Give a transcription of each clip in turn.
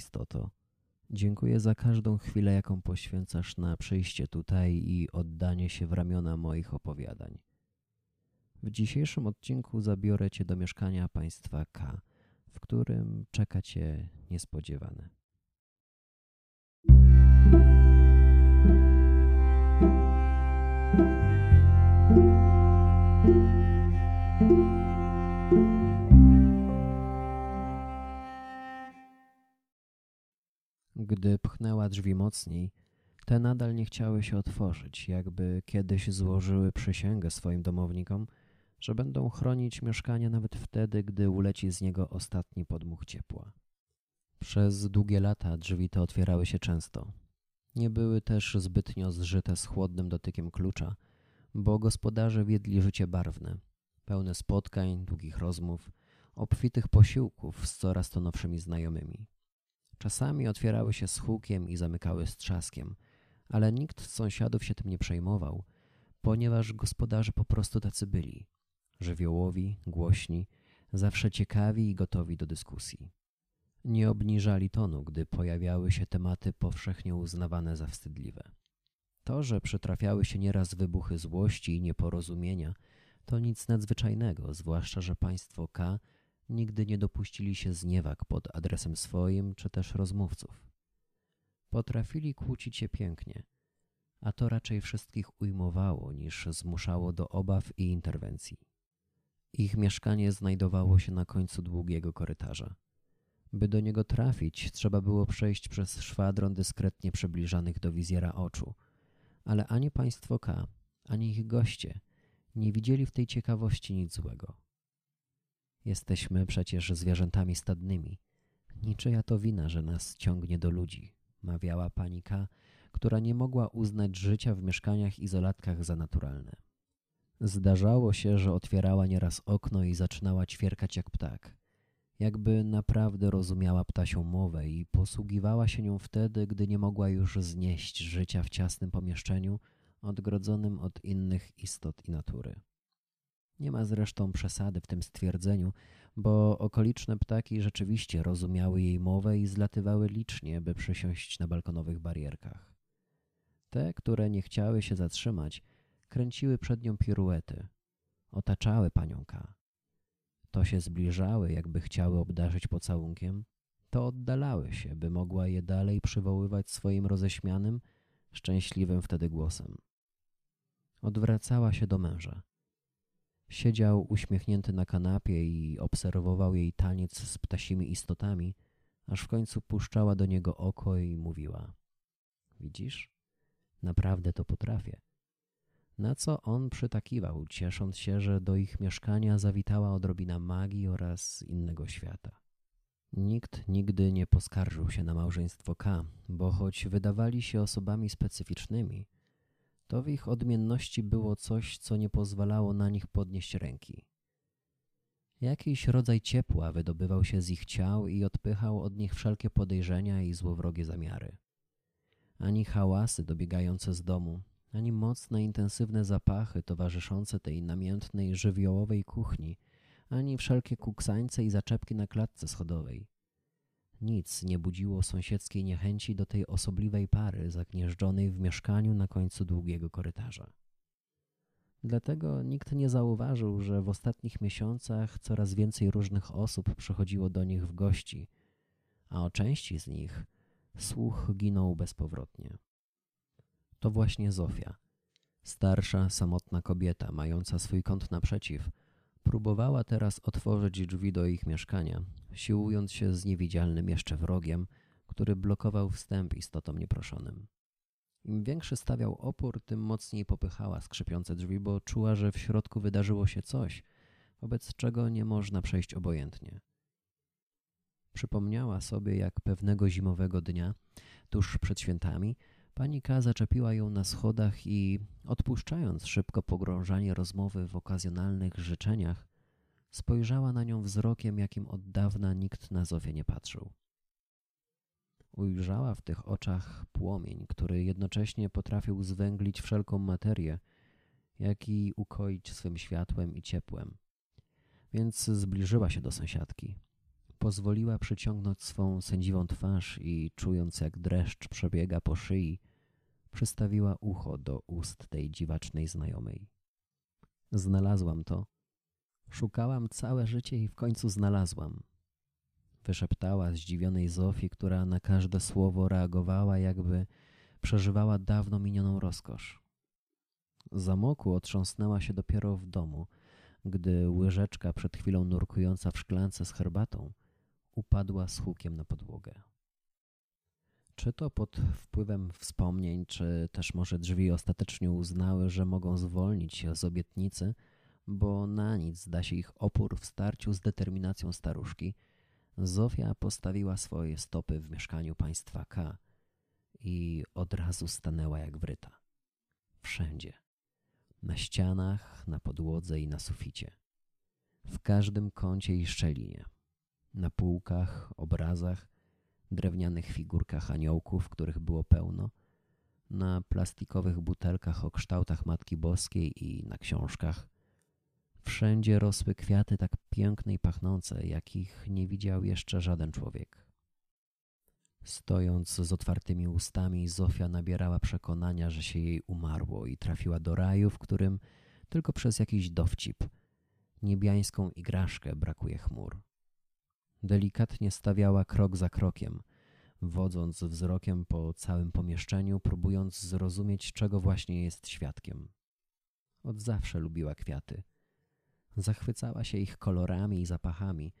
istoto. Dziękuję za każdą chwilę, jaką poświęcasz na przyjście tutaj i oddanie się w ramiona moich opowiadań. W dzisiejszym odcinku zabiorę Cię do mieszkania państwa K, w którym czeka Cię niespodziewane. Gdy pchnęła drzwi mocniej, te nadal nie chciały się otworzyć, jakby kiedyś złożyły przysięgę swoim domownikom, że będą chronić mieszkanie nawet wtedy, gdy uleci z niego ostatni podmuch ciepła. Przez długie lata drzwi te otwierały się często. Nie były też zbytnio zżyte z chłodnym dotykiem klucza, bo gospodarze wiedli życie barwne, pełne spotkań, długich rozmów, obfitych posiłków z coraz to nowszymi znajomymi. Czasami otwierały się z hukiem i zamykały z trzaskiem, ale nikt z sąsiadów się tym nie przejmował, ponieważ gospodarze po prostu tacy byli. Żywiołowi, głośni, zawsze ciekawi i gotowi do dyskusji. Nie obniżali tonu, gdy pojawiały się tematy powszechnie uznawane za wstydliwe. To, że przytrafiały się nieraz wybuchy złości i nieporozumienia, to nic nadzwyczajnego, zwłaszcza, że państwo K nigdy nie dopuścili się zniewag pod adresem swoim czy też rozmówców. Potrafili kłócić się pięknie, a to raczej wszystkich ujmowało niż zmuszało do obaw i interwencji. Ich mieszkanie znajdowało się na końcu długiego korytarza. By do niego trafić, trzeba było przejść przez szwadron dyskretnie przybliżanych do wizjera oczu, ale ani państwo K, ani ich goście nie widzieli w tej ciekawości nic złego. Jesteśmy przecież zwierzętami stadnymi. Niczyja to wina, że nas ciągnie do ludzi, mawiała pani K, która nie mogła uznać życia w mieszkaniach izolatkach za naturalne. Zdarzało się, że otwierała nieraz okno i zaczynała ćwierkać jak ptak. Jakby naprawdę rozumiała ptasią mowę i posługiwała się nią wtedy, gdy nie mogła już znieść życia w ciasnym pomieszczeniu, odgrodzonym od innych istot i natury. Nie ma zresztą przesady w tym stwierdzeniu, bo okoliczne ptaki rzeczywiście rozumiały jej mowę i zlatywały licznie, by przysiąść na balkonowych barierkach. Te, które nie chciały się zatrzymać, kręciły przed nią piruety, otaczały panią K. To się zbliżały, jakby chciały obdarzyć pocałunkiem, to oddalały się, by mogła je dalej przywoływać swoim roześmianym, szczęśliwym wtedy głosem. Odwracała się do męża. Siedział uśmiechnięty na kanapie i obserwował jej taniec z ptasimi istotami, aż w końcu puszczała do niego oko i mówiła: Widzisz, naprawdę to potrafię. Na co on przytakiwał, ciesząc się, że do ich mieszkania zawitała odrobina magii oraz innego świata. Nikt nigdy nie poskarżył się na małżeństwo K, bo choć wydawali się osobami specyficznymi, to w ich odmienności było coś, co nie pozwalało na nich podnieść ręki. Jakiś rodzaj ciepła wydobywał się z ich ciał i odpychał od nich wszelkie podejrzenia i złowrogie zamiary. Ani hałasy dobiegające z domu, ani mocne, intensywne zapachy towarzyszące tej namiętnej, żywiołowej kuchni, ani wszelkie kuksańce i zaczepki na klatce schodowej. Nic nie budziło sąsiedzkiej niechęci do tej osobliwej pary zagnieżdżonej w mieszkaniu na końcu długiego korytarza. Dlatego nikt nie zauważył, że w ostatnich miesiącach coraz więcej różnych osób przychodziło do nich w gości, a o części z nich słuch ginął bezpowrotnie. To właśnie Zofia, starsza, samotna kobieta, mająca swój kąt naprzeciw, próbowała teraz otworzyć drzwi do ich mieszkania, siłując się z niewidzialnym jeszcze wrogiem, który blokował wstęp istotom nieproszonym. Im większy stawiał opór, tym mocniej popychała skrzypiące drzwi, bo czuła, że w środku wydarzyło się coś, wobec czego nie można przejść obojętnie. Przypomniała sobie, jak pewnego zimowego dnia, tuż przed świętami, pani zaczepiła ją na schodach i, odpuszczając szybko pogrążanie rozmowy w okazjonalnych życzeniach, spojrzała na nią wzrokiem, jakim od dawna nikt na Zofię nie patrzył. Ujrzała w tych oczach płomień, który jednocześnie potrafił zwęglić wszelką materię, jak i ukoić swym światłem i ciepłem. Więc zbliżyła się do sąsiadki. pozwoliła przyciągnąć swą sędziwą twarz i, czując jak dreszcz przebiega po szyi, przystawiła ucho do ust tej dziwacznej znajomej. Znalazłam to. Szukałam całe życie i w końcu znalazłam. Wyszeptała zdziwionej Zofii, która na każde słowo reagowała, jakby przeżywała dawno minioną rozkosz. Zamoku otrząsnęła się dopiero w domu, gdy łyżeczka przed chwilą nurkująca w szklance z herbatą upadła z hukiem na podłogę. Czy to pod wpływem wspomnień, czy też może drzwi ostatecznie uznały, że mogą zwolnić się z obietnicy, bo na nic da się ich opór w starciu z determinacją staruszki, Zofia postawiła swoje stopy w mieszkaniu państwa K i od razu stanęła jak wryta. Wszędzie. Na ścianach, na podłodze i na suficie. W każdym kącie i szczelinie. Na półkach, obrazach, drewnianych figurkach aniołków, których było pełno, na plastikowych butelkach o kształtach Matki Boskiej i na książkach. Wszędzie rosły kwiaty tak piękne i pachnące, jakich nie widział jeszcze żaden człowiek. Stojąc z otwartymi ustami, Zofia nabierała przekonania, że się jej umarło i trafiła do raju, w którym tylko przez jakiś dowcip, niebiańską igraszkę brakuje chmur. Delikatnie stawiała krok za krokiem, wodząc wzrokiem po całym pomieszczeniu, próbując zrozumieć, czego właśnie jest świadkiem. Od zawsze lubiła kwiaty. Zachwycała się ich kolorami i zapachami,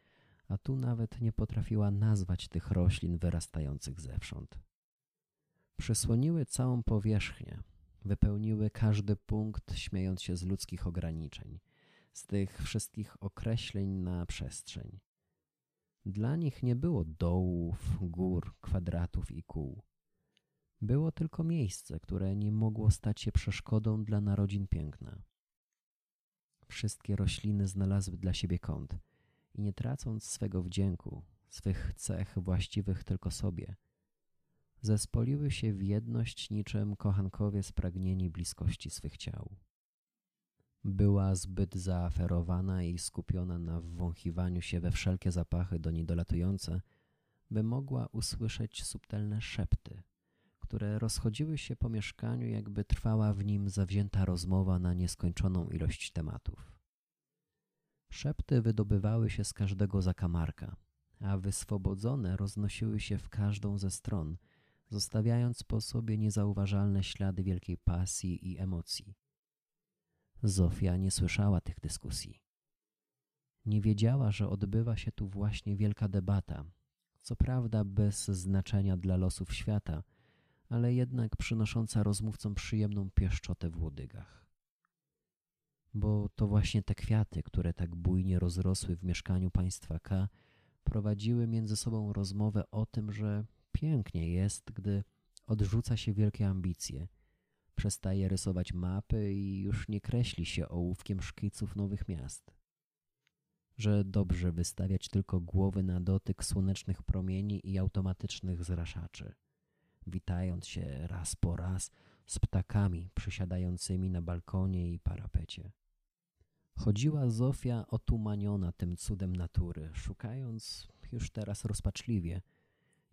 a tu nawet nie potrafiła nazwać tych roślin wyrastających zewsząd. Przysłoniły całą powierzchnię, wypełniły każdy punkt, śmiejąc się z ludzkich ograniczeń, z tych wszystkich określeń na przestrzeń. Dla nich nie było dołów, gór, kwadratów i kół. Było tylko miejsce, które nie mogło stać się przeszkodą dla narodzin piękna. Wszystkie rośliny znalazły dla siebie kąt i nie tracąc swego wdzięku, swych cech właściwych tylko sobie, zespoliły się w jedność niczym kochankowie spragnieni bliskości swych ciał. Była zbyt zaaferowana i skupiona na wwąchiwaniu się we wszelkie zapachy do niej dolatujące, by mogła usłyszeć subtelne szepty, które rozchodziły się po mieszkaniu, jakby trwała w nim zawzięta rozmowa na nieskończoną ilość tematów. Szepty wydobywały się z każdego zakamarka, a wyswobodzone roznosiły się w każdą ze stron, zostawiając po sobie niezauważalne ślady wielkiej pasji i emocji. Zofia nie słyszała tych dyskusji. Nie wiedziała, że odbywa się tu właśnie wielka debata, co prawda bez znaczenia dla losów świata, ale jednak przynosząca rozmówcom przyjemną pieszczotę w łodygach. Bo to właśnie te kwiaty, które tak bujnie rozrosły w mieszkaniu państwa K, prowadziły między sobą rozmowę o tym, że pięknie jest, gdy odrzuca się wielkie ambicje – Przestaje rysować mapy i już nie kreśli się ołówkiem szkiców nowych miast. Że dobrze wystawiać tylko głowy na dotyk słonecznych promieni i automatycznych zraszaczy, witając się raz po raz z ptakami przysiadającymi na balkonie i parapecie. Chodziła Zofia otumaniona tym cudem natury, szukając już teraz rozpaczliwie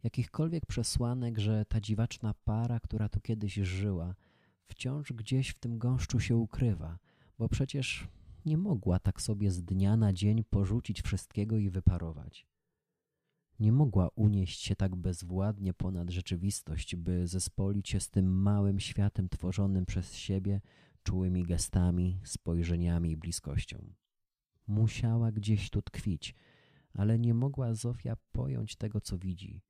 jakichkolwiek przesłanek, że ta dziwaczna para, która tu kiedyś żyła, wciąż gdzieś w tym gąszczu się ukrywa, bo przecież nie mogła tak sobie z dnia na dzień porzucić wszystkiego i wyparować. Nie mogła unieść się tak bezwładnie ponad rzeczywistość, by zespolić się z tym małym światem tworzonym przez siebie czułymi gestami, spojrzeniami i bliskością. Musiała gdzieś tu tkwić, ale nie mogła Zofia pojąć tego, co widzi,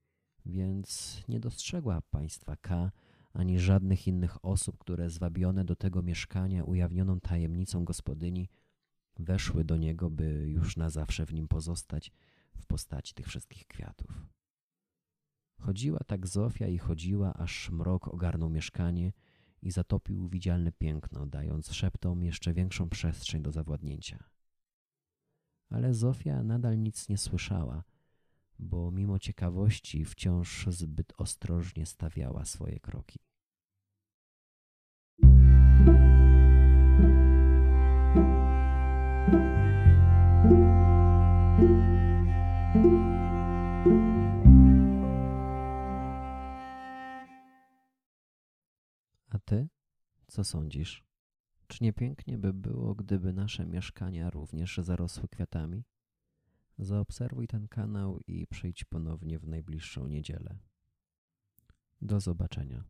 więc nie dostrzegła państwa K, ani żadnych innych osób, które zwabione do tego mieszkania ujawnioną tajemnicą gospodyni, weszły do niego, by już na zawsze w nim pozostać w postaci tych wszystkich kwiatów. Chodziła tak Zofia i chodziła, aż mrok ogarnął mieszkanie i zatopił widzialne piękno, dając szeptom jeszcze większą przestrzeń do zawładnięcia. Ale Zofia nadal nic nie słyszała, bo mimo ciekawości wciąż zbyt ostrożnie stawiała swoje kroki. Co sądzisz? Czy nie pięknie by było, gdyby nasze mieszkania również zarosły kwiatami? Zaobserwuj ten kanał i przyjdź ponownie w najbliższą niedzielę. Do zobaczenia.